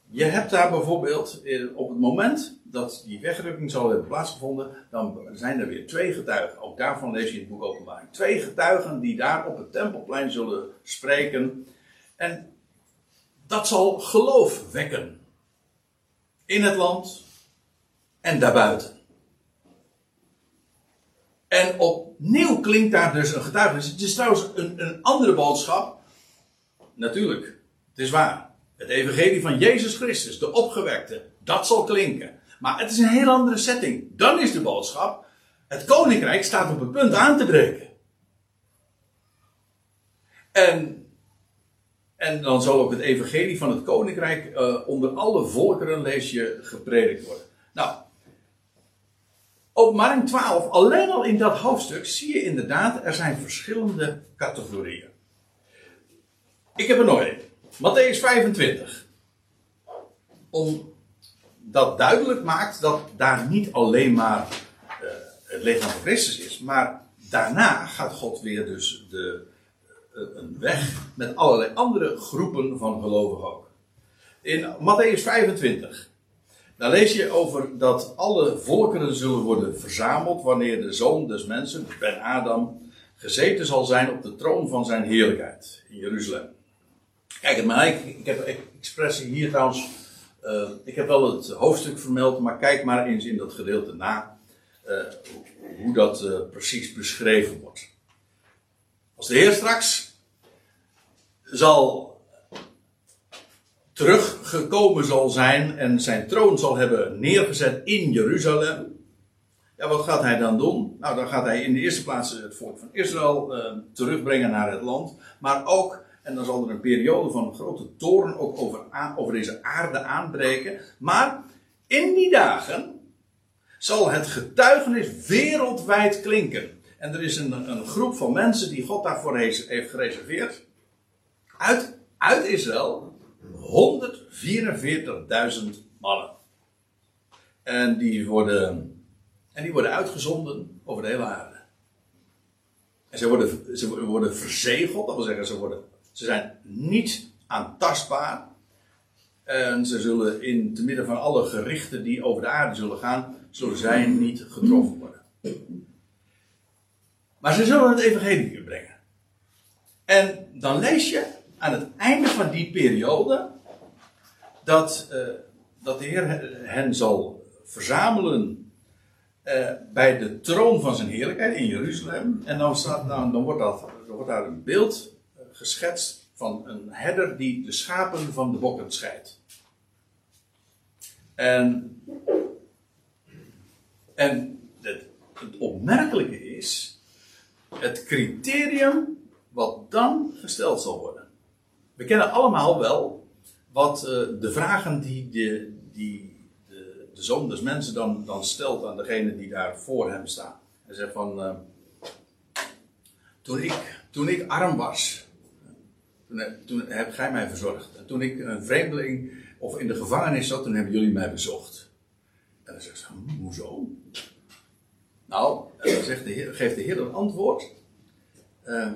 je hebt daar bijvoorbeeld op het moment dat die wegrukking zal hebben plaatsgevonden, dan zijn er weer twee getuigen. Ook daarvan lees je in het boek Openbaring. Twee getuigen die daar op het tempelplein zullen spreken. En dat zal geloof wekken. In het land en daarbuiten. En opnieuw klinkt daar dus een getuigenis. Het is trouwens een, een andere boodschap. Natuurlijk, het is waar. Het evangelie van Jezus Christus, de opgewekte, dat zal klinken. Maar het is een heel andere setting. Dan is de boodschap, het koninkrijk staat op het punt aan te breken. En, en dan zal ook het evangelie van het koninkrijk uh, onder alle volkeren, lees je, gepredikt worden. Nou, Openbaring 12, alleen al in dat hoofdstuk zie je inderdaad, er zijn verschillende categorieën. Ik heb er nog één. Matthäus 25. Om dat duidelijk maakt dat daar niet alleen maar uh, het lichaam van Christus is, maar daarna gaat God weer dus de, uh, een weg met allerlei andere groepen van gelovigen ook. In Matthäus 25 dan lees je over dat alle volkeren zullen worden verzameld wanneer de zoon des mensen, Ben Adam, gezeten zal zijn op de troon van zijn heerlijkheid in Jeruzalem. Kijk, maar ik, ik heb expressie hier trouwens. Uh, ik heb wel het hoofdstuk vermeld, maar kijk maar eens in dat gedeelte na uh, hoe dat uh, precies beschreven wordt. Als de Heer straks zal teruggekomen zal zijn en zijn troon zal hebben neergezet in Jeruzalem. Ja, wat gaat hij dan doen? Nou, dan gaat hij in de eerste plaats het volk van Israël uh, terugbrengen naar het land. Maar ook, en dan zal er een periode van grote toren ook over, over deze aarde aanbreken. Maar in die dagen zal het getuigenis wereldwijd klinken. En er is een, een groep van mensen die God daarvoor heeft, heeft gereserveerd. Uit, uit Israël, 144.000 mannen. En die, worden, en die worden uitgezonden over de hele aarde. En ze worden, ze worden verzegeld, dat wil zeggen, ze, worden, ze zijn niet aantastbaar. En ze zullen in te midden van alle gerichten die over de aarde zullen gaan, zullen zij niet getroffen worden. Maar ze zullen het evangelie brengen. En dan lees je aan het einde van die periode dat, uh, dat de Heer hen zal verzamelen uh, bij de troon van zijn heerlijkheid in Jeruzalem. En dan, staat, dan, wordt, dat, wordt daar een beeld uh, geschetst van een herder die de schapen van de bokken scheidt. En, en het opmerkelijke is het criterium wat dan gesteld zal worden. We kennen allemaal wel wat uh, de vragen die, de, die de, de, zoon des mensen dan, dan stelt aan degene die daar voor hem staan. Hij zegt van, uh, toen, ik, toen ik arm was, toen, toen heb gij mij verzorgd. En toen ik een vreemdeling of in de gevangenis zat, toen hebben jullie mij bezocht. En dan zegt ze, hm, hoezo? Nou, dan zegt de heer, geeft de Heer een antwoord. Uh,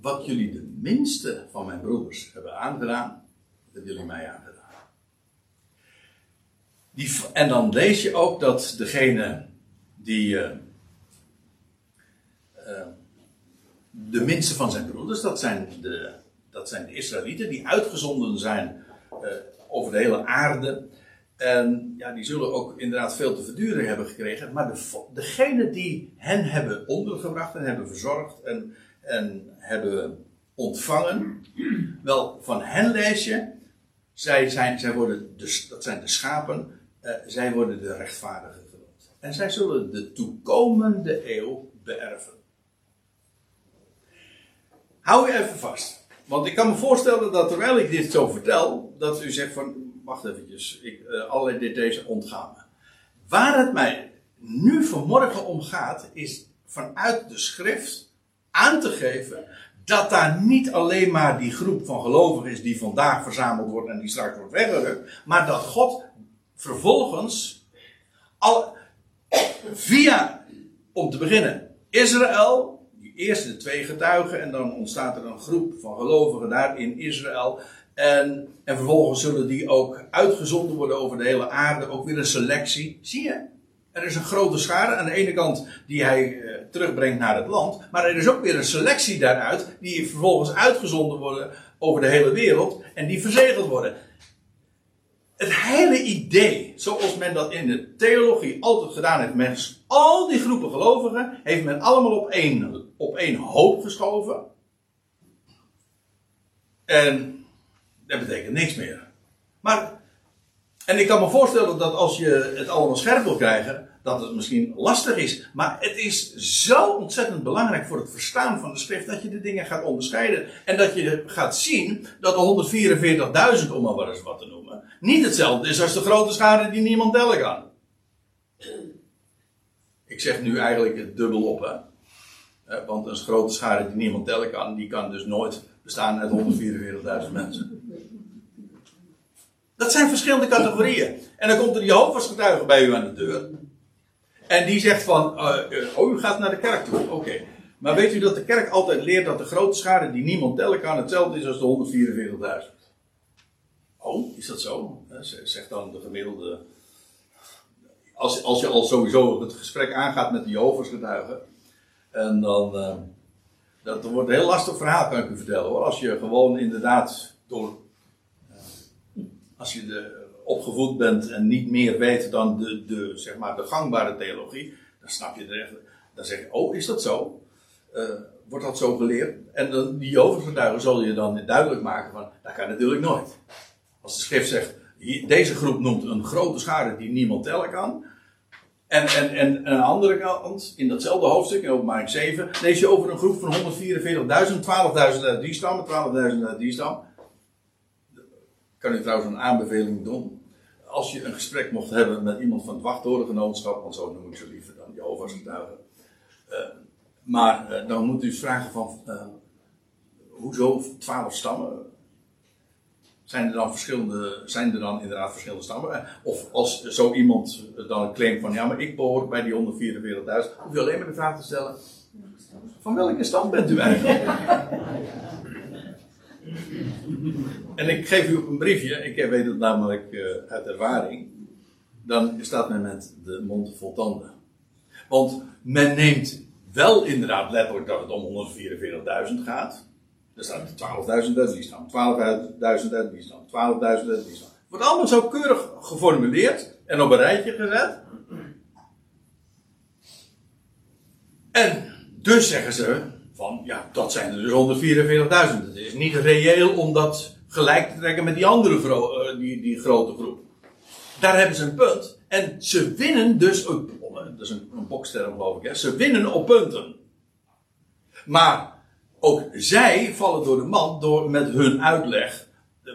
wat jullie de minste van mijn broeders hebben aangedaan, dat jullie mij aangedaan. Die, en dan lees je ook dat degene die uh, uh, de minste van zijn broeders, dat zijn de, dat zijn de Israëlieten, die uitgezonden zijn uh, over de hele aarde. En ja, die zullen ook inderdaad veel te verduren hebben gekregen. Maar de, degene die hen hebben ondergebracht en hebben verzorgd en en hebben ontvangen. Wel, van hen lees je, zij, zijn, zij worden de, dat zijn de schapen, uh, zij worden de rechtvaardigen genoemd. En zij zullen de toekomende eeuw beërven. Hou je even vast. Want ik kan me voorstellen dat terwijl ik dit zo vertel, dat u zegt van, wacht eventjes, ik, uh, allerlei details ontgaan me. Waar het mij nu vanmorgen om gaat, is vanuit de schrift aan te geven dat daar niet alleen maar die groep van gelovigen is die vandaag verzameld wordt en die straks wordt weggerukt, maar dat God vervolgens al, via, om te beginnen, Israël, die eerste twee getuigen, en dan ontstaat er een groep van gelovigen daar in Israël. En, en vervolgens zullen die ook uitgezonden worden over de hele aarde, ook weer een selectie. Zie je? Er is een grote schade aan de ene kant die hij eh, terugbrengt naar het land. Maar er is ook weer een selectie daaruit die vervolgens uitgezonden worden over de hele wereld. En die verzegeld worden. Het hele idee, zoals men dat in de theologie altijd gedaan heeft, met al die groepen gelovigen, heeft men allemaal op één, op één hoop geschoven. En dat betekent niks meer. Maar en ik kan me voorstellen dat als je het allemaal scherp wil krijgen, dat het misschien lastig is. Maar het is zo ontzettend belangrijk voor het verstaan van de schrift dat je de dingen gaat onderscheiden. En dat je gaat zien dat de 144.000, om maar eens wat te noemen, niet hetzelfde is als de grote schade die niemand tellen kan. Ik zeg nu eigenlijk het dubbel op, hè. Want een grote schade die niemand tellen kan, die kan dus nooit bestaan uit 144.000 mensen. Dat zijn verschillende categorieën. En dan komt er Jehovah's getuige bij u aan de deur. En die zegt van, uh, oh, u gaat naar de kerk toe. Oké. Maar weet u dat de kerk altijd leert dat de grote schade die niemand tellen kan hetzelfde is als de 144.000? Oh, is dat zo? Zegt dan de gemiddelde. Als, als je al sowieso het gesprek aangaat met de Jehovah's getuigen. En dan. Uh, dat wordt een heel lastig verhaal, kan ik u vertellen hoor. Als je gewoon inderdaad door als je de, opgevoed bent en niet meer weet dan de, de, zeg maar de gangbare theologie, dan snap je er. Dan zeg je, oh, is dat zo? Uh, wordt dat zo geleerd? En dan, die overgetuigen zal je dan duidelijk maken van, dat kan natuurlijk nooit. Als de schrift zegt, deze groep noemt een grote schade die niemand tellen kan. En, en, en aan de andere kant, in datzelfde hoofdstuk, in openbaring 7, lees je over een groep van 144.000, 12.000 uit die stam, 12.000 uit die stam kan u trouwens een aanbeveling doen. Als je een gesprek mocht hebben met iemand van het wachttorengenootschap, want zo noem ik ze liever dan Jehovah's getuigen. Uh, maar uh, dan moet u vragen van, uh, hoezo twaalf stammen? Zijn er dan verschillende, zijn er dan inderdaad verschillende stammen? Of als zo iemand dan claimt van, ja maar ik behoor bij die 144.000, hoef je alleen maar de vraag te stellen, van welke stam bent u eigenlijk? <laughs> En ik geef u een briefje, ik weet het namelijk uh, uit ervaring. Dan staat men met de mond vol tanden. Want men neemt wel inderdaad letterlijk dat het om 144.000 gaat. Er staan 12.000 uit stam, 12.000 uit stam, 12.000 uit die stam. Wordt allemaal zo keurig geformuleerd en op een rijtje gezet. En dus zeggen ze van, ja, dat zijn er dus 144.000. Het is niet reëel om dat gelijk te trekken met die andere eh, die, die grote groep. Daar hebben ze een punt. En ze winnen dus, dat is een, een boksterm geloof ik, hè? ze winnen op punten. Maar ook zij vallen door de man door met hun uitleg.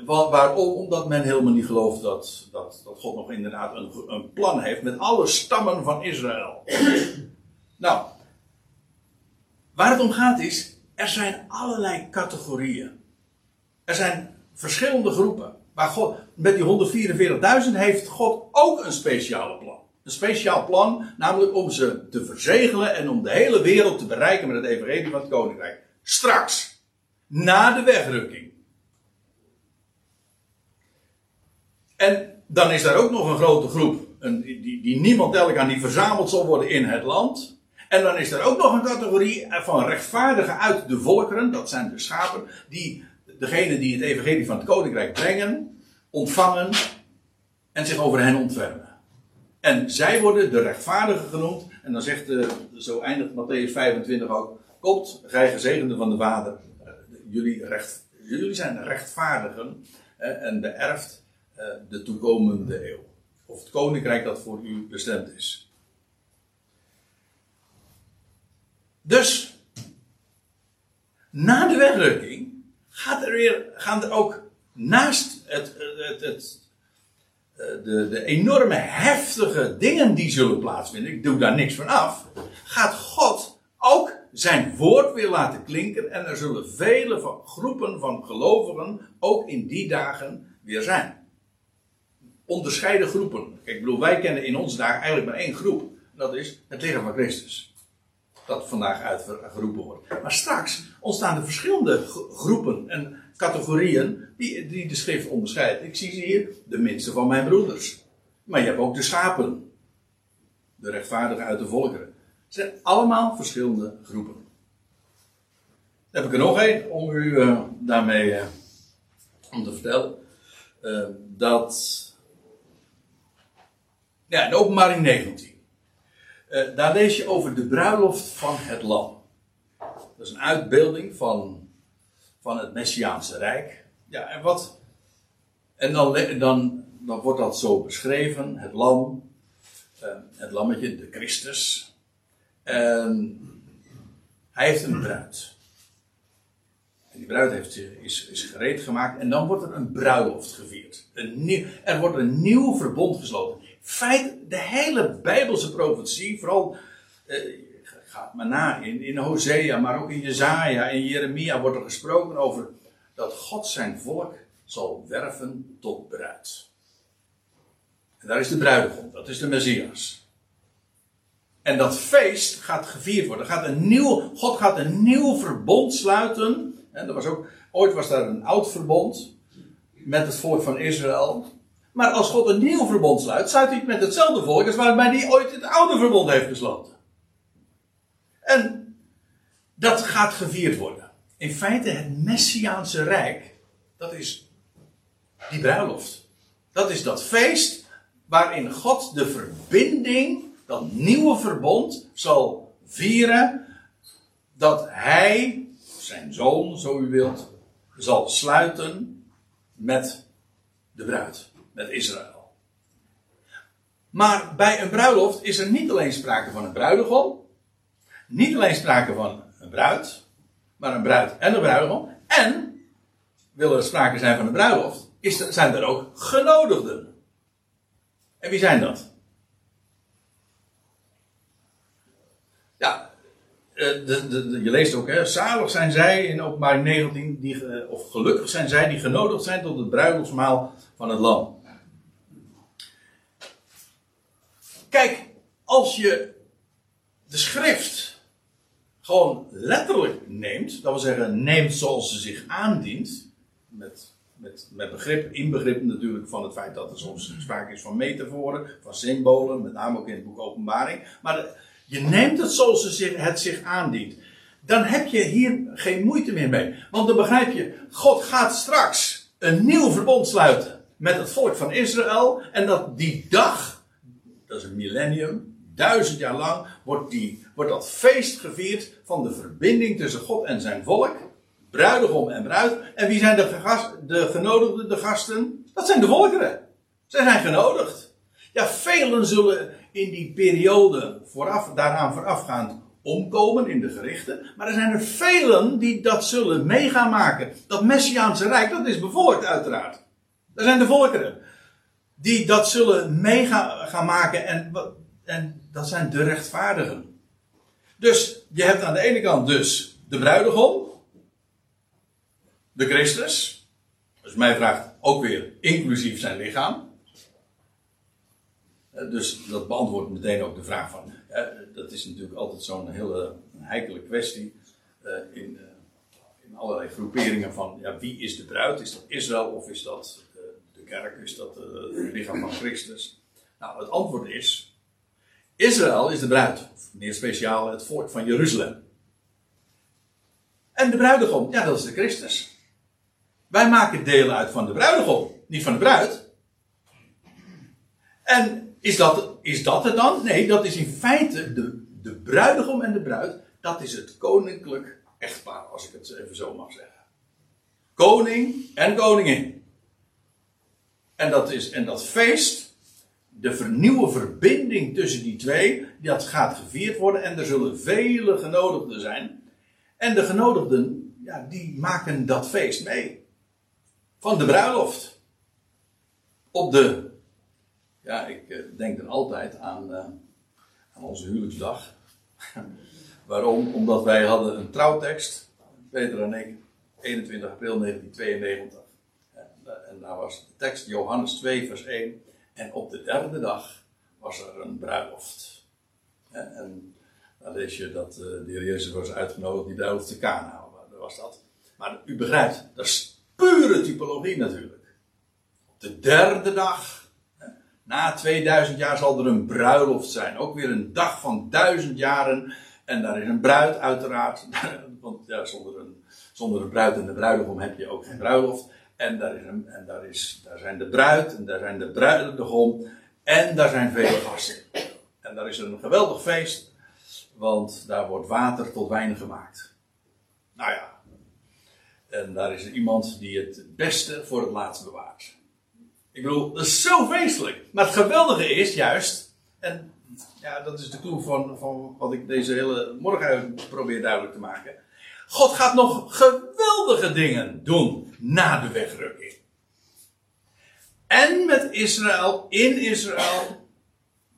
Waarom? Omdat men helemaal niet gelooft dat, dat, dat God nog inderdaad een, een plan heeft met alle stammen van Israël. <coughs> nou, waar het om gaat is, er zijn allerlei categorieën. Er zijn verschillende groepen. Maar God, met die 144.000 heeft God ook een speciale plan. Een speciaal plan, namelijk om ze te verzegelen en om de hele wereld te bereiken met het evangelie van het koninkrijk. Straks, na de wegrukking. En dan is daar ook nog een grote groep, een, die, die niemand elk aan die verzameld zal worden in het land. En dan is er ook nog een categorie van rechtvaardigen uit de volkeren, dat zijn de schapen, die degene die het evangelie van het koninkrijk brengen, ontvangen en zich over hen ontfermen. En zij worden de rechtvaardigen genoemd. En dan zegt, de, zo eindigt Matthäus 25 ook, komt, gij gezegende van de Vader, eh, jullie, recht, jullie zijn rechtvaardigen eh, en beërft eh, de toekomende eeuw. Of het koninkrijk dat voor u bestemd is. Dus, na de wegrukking gaat er weer, gaan er ook naast het, het, het, de, de enorme heftige dingen die zullen plaatsvinden, ik doe daar niks van af, gaat God ook zijn woord weer laten klinken en er zullen vele van, groepen van gelovigen ook in die dagen weer zijn. Onderscheiden groepen. Ik bedoel, wij kennen in onze dagen eigenlijk maar één groep. Dat is het lichaam van Christus dat vandaag uitgeroepen wordt. Maar straks ontstaan er verschillende groepen en categorieën die, die de schrift onderscheidt. Ik zie hier, de minste van mijn broeders. Maar je hebt ook de schapen. De rechtvaardigen uit de volkeren. Het zijn allemaal verschillende groepen. Dan heb ik er nog één om u uh, daarmee uh, om te vertellen. Uh, dat. Ja, in openbaring 19. Uh, daar lees je over de bruiloft van het lam. Dat is een uitbeelding van, van het Messiaanse Rijk. Ja, en wat. En dan, dan, dan wordt dat zo beschreven: het lam, uh, het lammetje, de Christus. En hij heeft een bruid. En die bruid heeft, is, is gereed gemaakt. En dan wordt er een bruiloft gevierd. Een er wordt een nieuw verbond gesloten feit, de hele Bijbelse profetie, vooral, eh, gaat maar na, in, in Hosea, maar ook in Jezaja en Jeremia wordt er gesproken over dat God zijn volk zal werven tot bruid. En daar is de bruidegom, dat is de Messias. En dat feest gaat gevierd worden. Gaat een nieuw, God gaat een nieuw verbond sluiten. En dat was ook, ooit was daar een oud verbond met het volk van Israël. Maar als God een nieuw verbond sluit, sluit hij met hetzelfde volk als waarbij hij ooit het oude verbond heeft gesloten. En dat gaat gevierd worden. In feite het Messiaanse Rijk, dat is die bruiloft. Dat is dat feest waarin God de verbinding, dat nieuwe verbond, zal vieren. Dat hij, zijn zoon, zo u wilt, zal sluiten met de bruid met Israël. Maar bij een bruiloft is er niet alleen sprake van een bruidegom, niet alleen sprake van een bruid, maar een bruid en een bruidegom. En, wil er sprake zijn van een bruiloft, is er, zijn er ook genodigden. En wie zijn dat? Ja, eh, de, je leest ook, hè, zalig zijn zij in openbaring 19, die, of gelukkig zijn zij die genodigd zijn tot het bruiloftsmaal van het lam. Kijk, als je de schrift gewoon letterlijk neemt, dat wil zeggen, neemt zoals ze zich aandient, met, met, met begrip, inbegrip natuurlijk van het feit dat er soms sprake is van metaforen, van symbolen, met name ook in het boek Openbaring. Maar Je neemt het zoals het zich aandient. Dan heb je hier geen moeite meer mee. Want dan begrijp je, God gaat straks een nieuw verbond sluiten met het volk van Israël. En dat die dag, dat is een millennium, duizend jaar lang, wordt, die, wordt dat feest gevierd van de verbinding tussen God en zijn volk. Bruidegom en bruid. En wie zijn de, de genodigden, de gasten? Dat zijn de volkeren. Zij zijn genodigd. Ja, velen zullen in die periode vooraf, daaraan voorafgaand omkomen in de gerichten. Maar er zijn er velen die dat zullen mee gaan maken. Dat Messiaanse Rijk, dat is bevolkt uiteraard. Dat zijn de volkeren. Die dat zullen mee gaan maken en, en dat zijn de rechtvaardigen. Dus je hebt aan de ene kant dus de bruidegom. De Christus. Dus mij vraagt ook weer inclusief zijn lichaam. Eh, dus dat beantwoordt meteen ook de vraag van, dat is natuurlijk altijd zo'n hele heikele kwestie uh, in, uh, in allerlei groeperingen van, ja, wie is de bruid? Is dat Israël of is dat kerk? Is dat het lichaam van Christus? Nou, het antwoord is, Israël is de bruid, of meer speciaal het volk van Jeruzalem. En de bruidegom, ja, dat is de Christus. Wij maken deel uit van de bruidegom, niet van de bruid. En is dat, is dat het dan? Nee, dat is in feite de, de bruidegom en de bruid. Dat is het koninklijk echtpaar, als ik het even zo mag zeggen. Koning en koningin. En dat, is, en dat feest, de vernieuwe verbinding tussen die twee, dat gaat gevierd worden. En er zullen vele genodigden zijn. En de genodigden, ja, die maken dat feest mee. Van de bruiloft. Op de ja, ik eh, denk dan altijd aan, uh, aan onze huwelijksdag. <laughs> Waarom? Omdat wij hadden een trouwtekst, Peter en ik, 21 april 1992. En, uh, en daar was de tekst Johannes 2, vers 1. En op de derde dag was er een bruiloft. En, dan lees je dat de heer Jezus was uitgenodigd, die bruiloft te Kana. Was dat. Maar u begrijpt, dat is pure typologie natuurlijk. Op de derde dag na 2000 jaar zal er een bruiloft zijn. Ook weer een dag van duizend jaren. En daar is een bruid uiteraard. <laughs> Want zonder, een, zonder een bruid en de bruidegom heb je ook geen bruiloft. En daar, is en daar, is, daar zijn de bruid en daar zijn de bruidegom. En daar zijn vele gasten. En daar is een geweldig feest. Want daar wordt water tot wijn gemaakt. Nou ja. En daar is iemand die het beste voor het laatst bewaart. Ik bedoel, dat is zo feestelijk. Maar het geweldige is juist, en ja, dat is de clue van, van wat ik deze hele morgen probeer duidelijk te maken. God gaat nog geweldige dingen doen na de wegrukking. En met Israël, in Israël,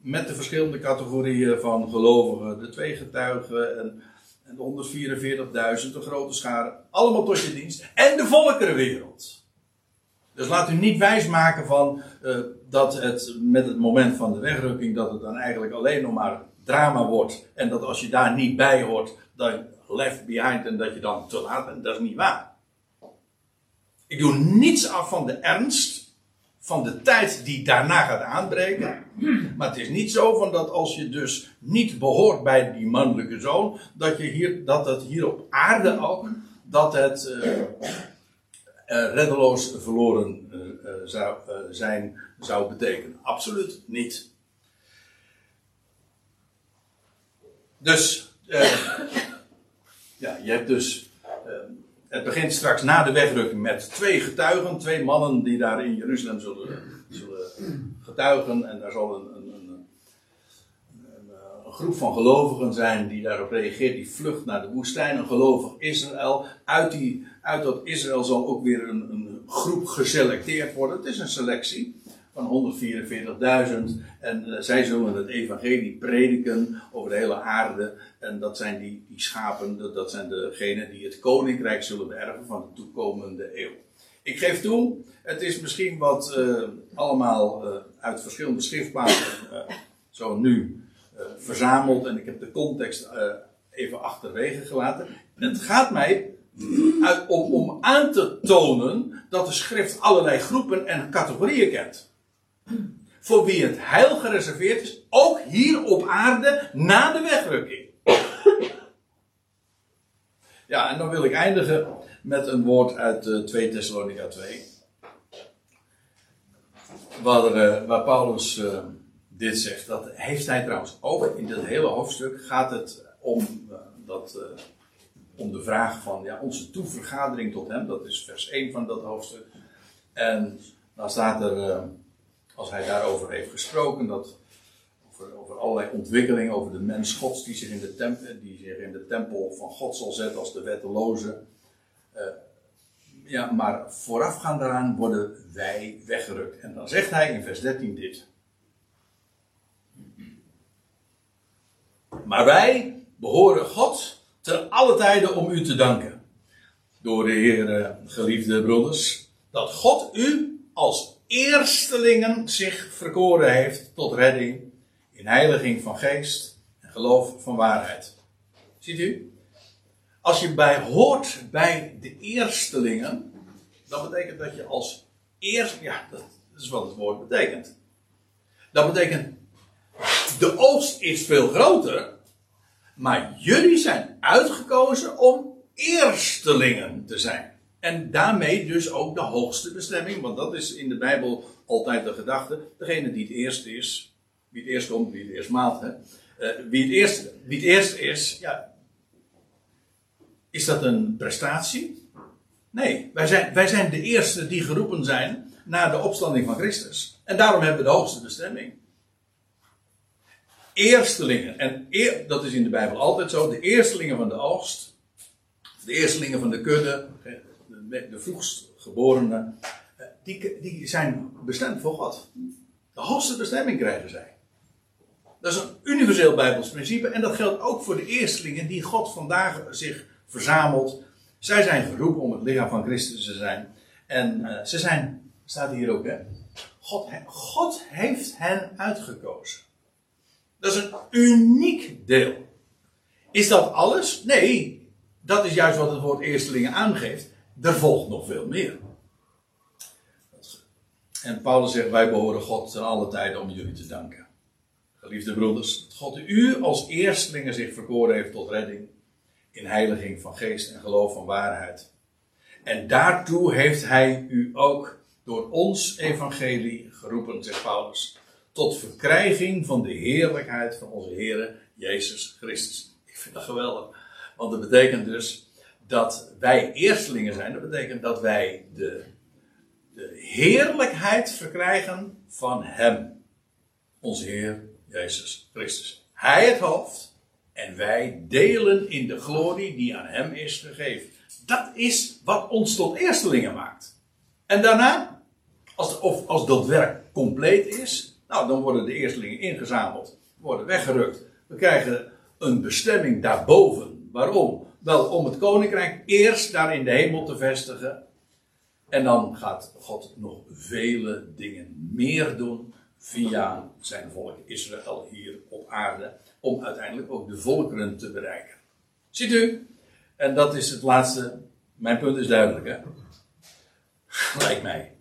met de verschillende categorieën van gelovigen, de twee getuigen en, en de 144.000, de grote scharen, allemaal tot je dienst. En de volkerenwereld. Dus laat u niet wijsmaken van uh, dat het met het moment van de wegrukking, dat het dan eigenlijk alleen nog maar drama wordt. En dat als je daar niet bij hoort, dan left behind en dat je dan te laat bent. Dat is niet waar. Ik doe niets af van de ernst van de tijd die daarna gaat aanbreken. Maar het is niet zo van dat als je dus niet behoort bij die mannelijke zoon, dat, je hier, dat het hier op aarde ook, dat het, uh, uh, reddeloos verloren uh, zou, zijn zou betekenen. Absoluut niet. Dus, ja, je hebt dus. het begint straks na de wegrukking met twee getuigen, twee mannen die daar in Jeruzalem zullen, zullen getuigen. En daar zal een, een, een, een, groep van gelovigen zijn die daarop reageert, die vlucht naar de woestijn. Een gelovig Israël. Uit die uit dat Israël zal ook weer een groep geselecteerd worden. Het is een selectie van 144.000. En uh, zij zullen het evangelie prediken over de hele aarde. En dat zijn die, die schapen, dat, dat zijn degenen die het koninkrijk zullen beërven van de toekomende eeuw. Ik geef toe, het is misschien wat uh, allemaal uh, uit verschillende schriftplaatsen zo nu verzameld. En ik heb de context even achterwege gelaten. En het gaat mij uit, om, om aan te tonen dat de schrift allerlei groepen en categorieën kent. Voor wie het heil gereserveerd is, ook hier op aarde na de wegrukking. Ja, en dan wil ik eindigen met een woord uit uh, 2 Thessalonica 2. Waar, uh, waar Paulus uh, dit zegt. Dat heeft hij trouwens ook. In dit hele hoofdstuk gaat het om, dat, om de vraag van ja, onze toevergadering tot hem. Dat is vers 1 van dat hoofdstuk. En dan staat er, als hij daarover heeft gesproken, dat over, over allerlei ontwikkelingen, over de mens Gods die zich, in de tempel, die zich in de tempel van God zal zetten als de wetteloze. Uh, ja, maar voorafgaand daaraan worden wij weggerukt. En dan zegt hij in vers 13 dit. Maar wij behoren God ten alle tijden om u te danken. Door de Heer, geliefde broeders, dat God u als eerstelingen zich verkoren heeft tot redding in heiliging van geest en geloof van waarheid. Ziet u? Als je bij hoort bij de eerstelingen, dan betekent dat je als eerst, ja, dat is wat het woord betekent. Dat betekent, de oogst is veel groter, maar jullie zijn uitgekozen om eerstelingen te zijn. En daarmee dus ook de hoogste bestemming, want dat is in de Bijbel altijd de gedachte. Degene die het eerste is, wie het eerst komt, wie het eerst maalt. Hè? Uh, wie, het eerst, wie het eerst is, ja. Is dat een prestatie? Nee, wij zijn, wij zijn de eerste die geroepen zijn na de opstanding van Christus. En daarom hebben we de hoogste bestemming. Eerstelingen. En dat is in de Bijbel altijd zo. De eerstelingen van de oogst. De eerstelingen van de kudde. De, de vroegstgeborenen. Eh, die, die zijn bestemd voor God. De hoogste bestemming krijgen zij. Dat is een universeel Bijbels principe en dat geldt ook voor de eerstelingen die God vandaag zich verzamelt. Zij zijn geroepen om het lichaam van Christus te zijn. En uh, ze zijn, staat hier ook hè, God, God heeft hen uitgekozen. Dat is een uniek deel. Is dat alles? Nee, dat is juist wat het woord eerstelingen aangeeft. Er volgt nog veel meer. En Paulus zegt: Wij behoren God ten alle tijden om jullie te danken. Geliefde broeders, dat God u als eerstelingen zich verkoren heeft tot redding, in heiliging van geest en geloof van waarheid. En daartoe heeft hij u ook door ons evangelie geroepen, zegt Paulus, tot verkrijging van de heerlijkheid van onze Heer Jezus Christus. Ik vind dat geweldig, want dat betekent dus dat wij eerstelingen zijn. Dat betekent dat wij de, de heerlijkheid verkrijgen van Hem, onze Heer Jezus Christus. Hij het hoofd en wij delen in de glorie die aan hem is gegeven. Dat is wat ons tot eerstelingen maakt. En daarna, als, of als dat werk compleet is, nou dan worden de eerstelingen ingezameld, worden weggerukt. We krijgen een bestemming daarboven. Waarom? Wel om het koninkrijk eerst daar in de hemel te vestigen. En dan gaat God nog vele dingen meer doen via zijn volk Israël hier op aarde, om uiteindelijk ook de volkeren te bereiken. Ziet u? En dat is het laatste. Mijn punt is duidelijk, hè? <laughs> Lijkt mij.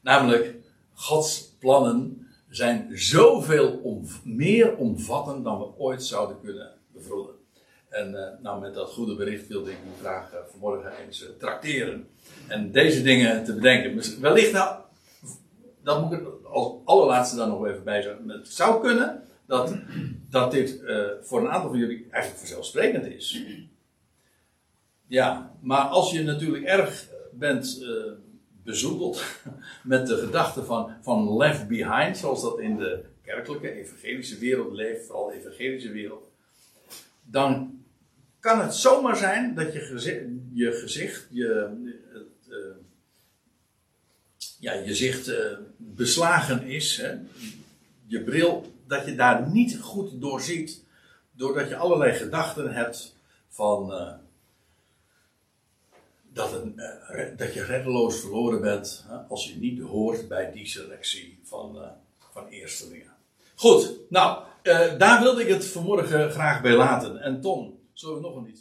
Namelijk, Gods plannen zijn zoveel meer omvattend dan we ooit zouden kunnen bevroeden. En uh, nou, met dat goede bericht wilde ik u graag uh, vanmorgen eens uh, trakteren. En deze dingen te bedenken. Wellicht nou, dat moet ik als allerlaatste dan nog even bij zeggen. Het zou kunnen dat, dat dit voor een aantal van jullie eigenlijk vanzelfsprekend is. Ja, maar als je natuurlijk erg bent bezoedeld <laughs> met de gedachte van, van left behind, zoals dat in de kerkelijke, evangelische wereld leeft, vooral de evangelische wereld, dan kan het zomaar zijn dat je gezicht, je, gezicht, je, uh, ja, je zicht uh, beslagen is, hè, je bril, dat je daar niet goed doorziet, doordat je allerlei gedachten hebt van dat, een, dat je reddeloos verloren bent als je niet hoort bij die selectie van, van eerstelingen. Goed, nou, daar wilde ik het vanmorgen graag bij laten. En Tom, zullen we nog een iets?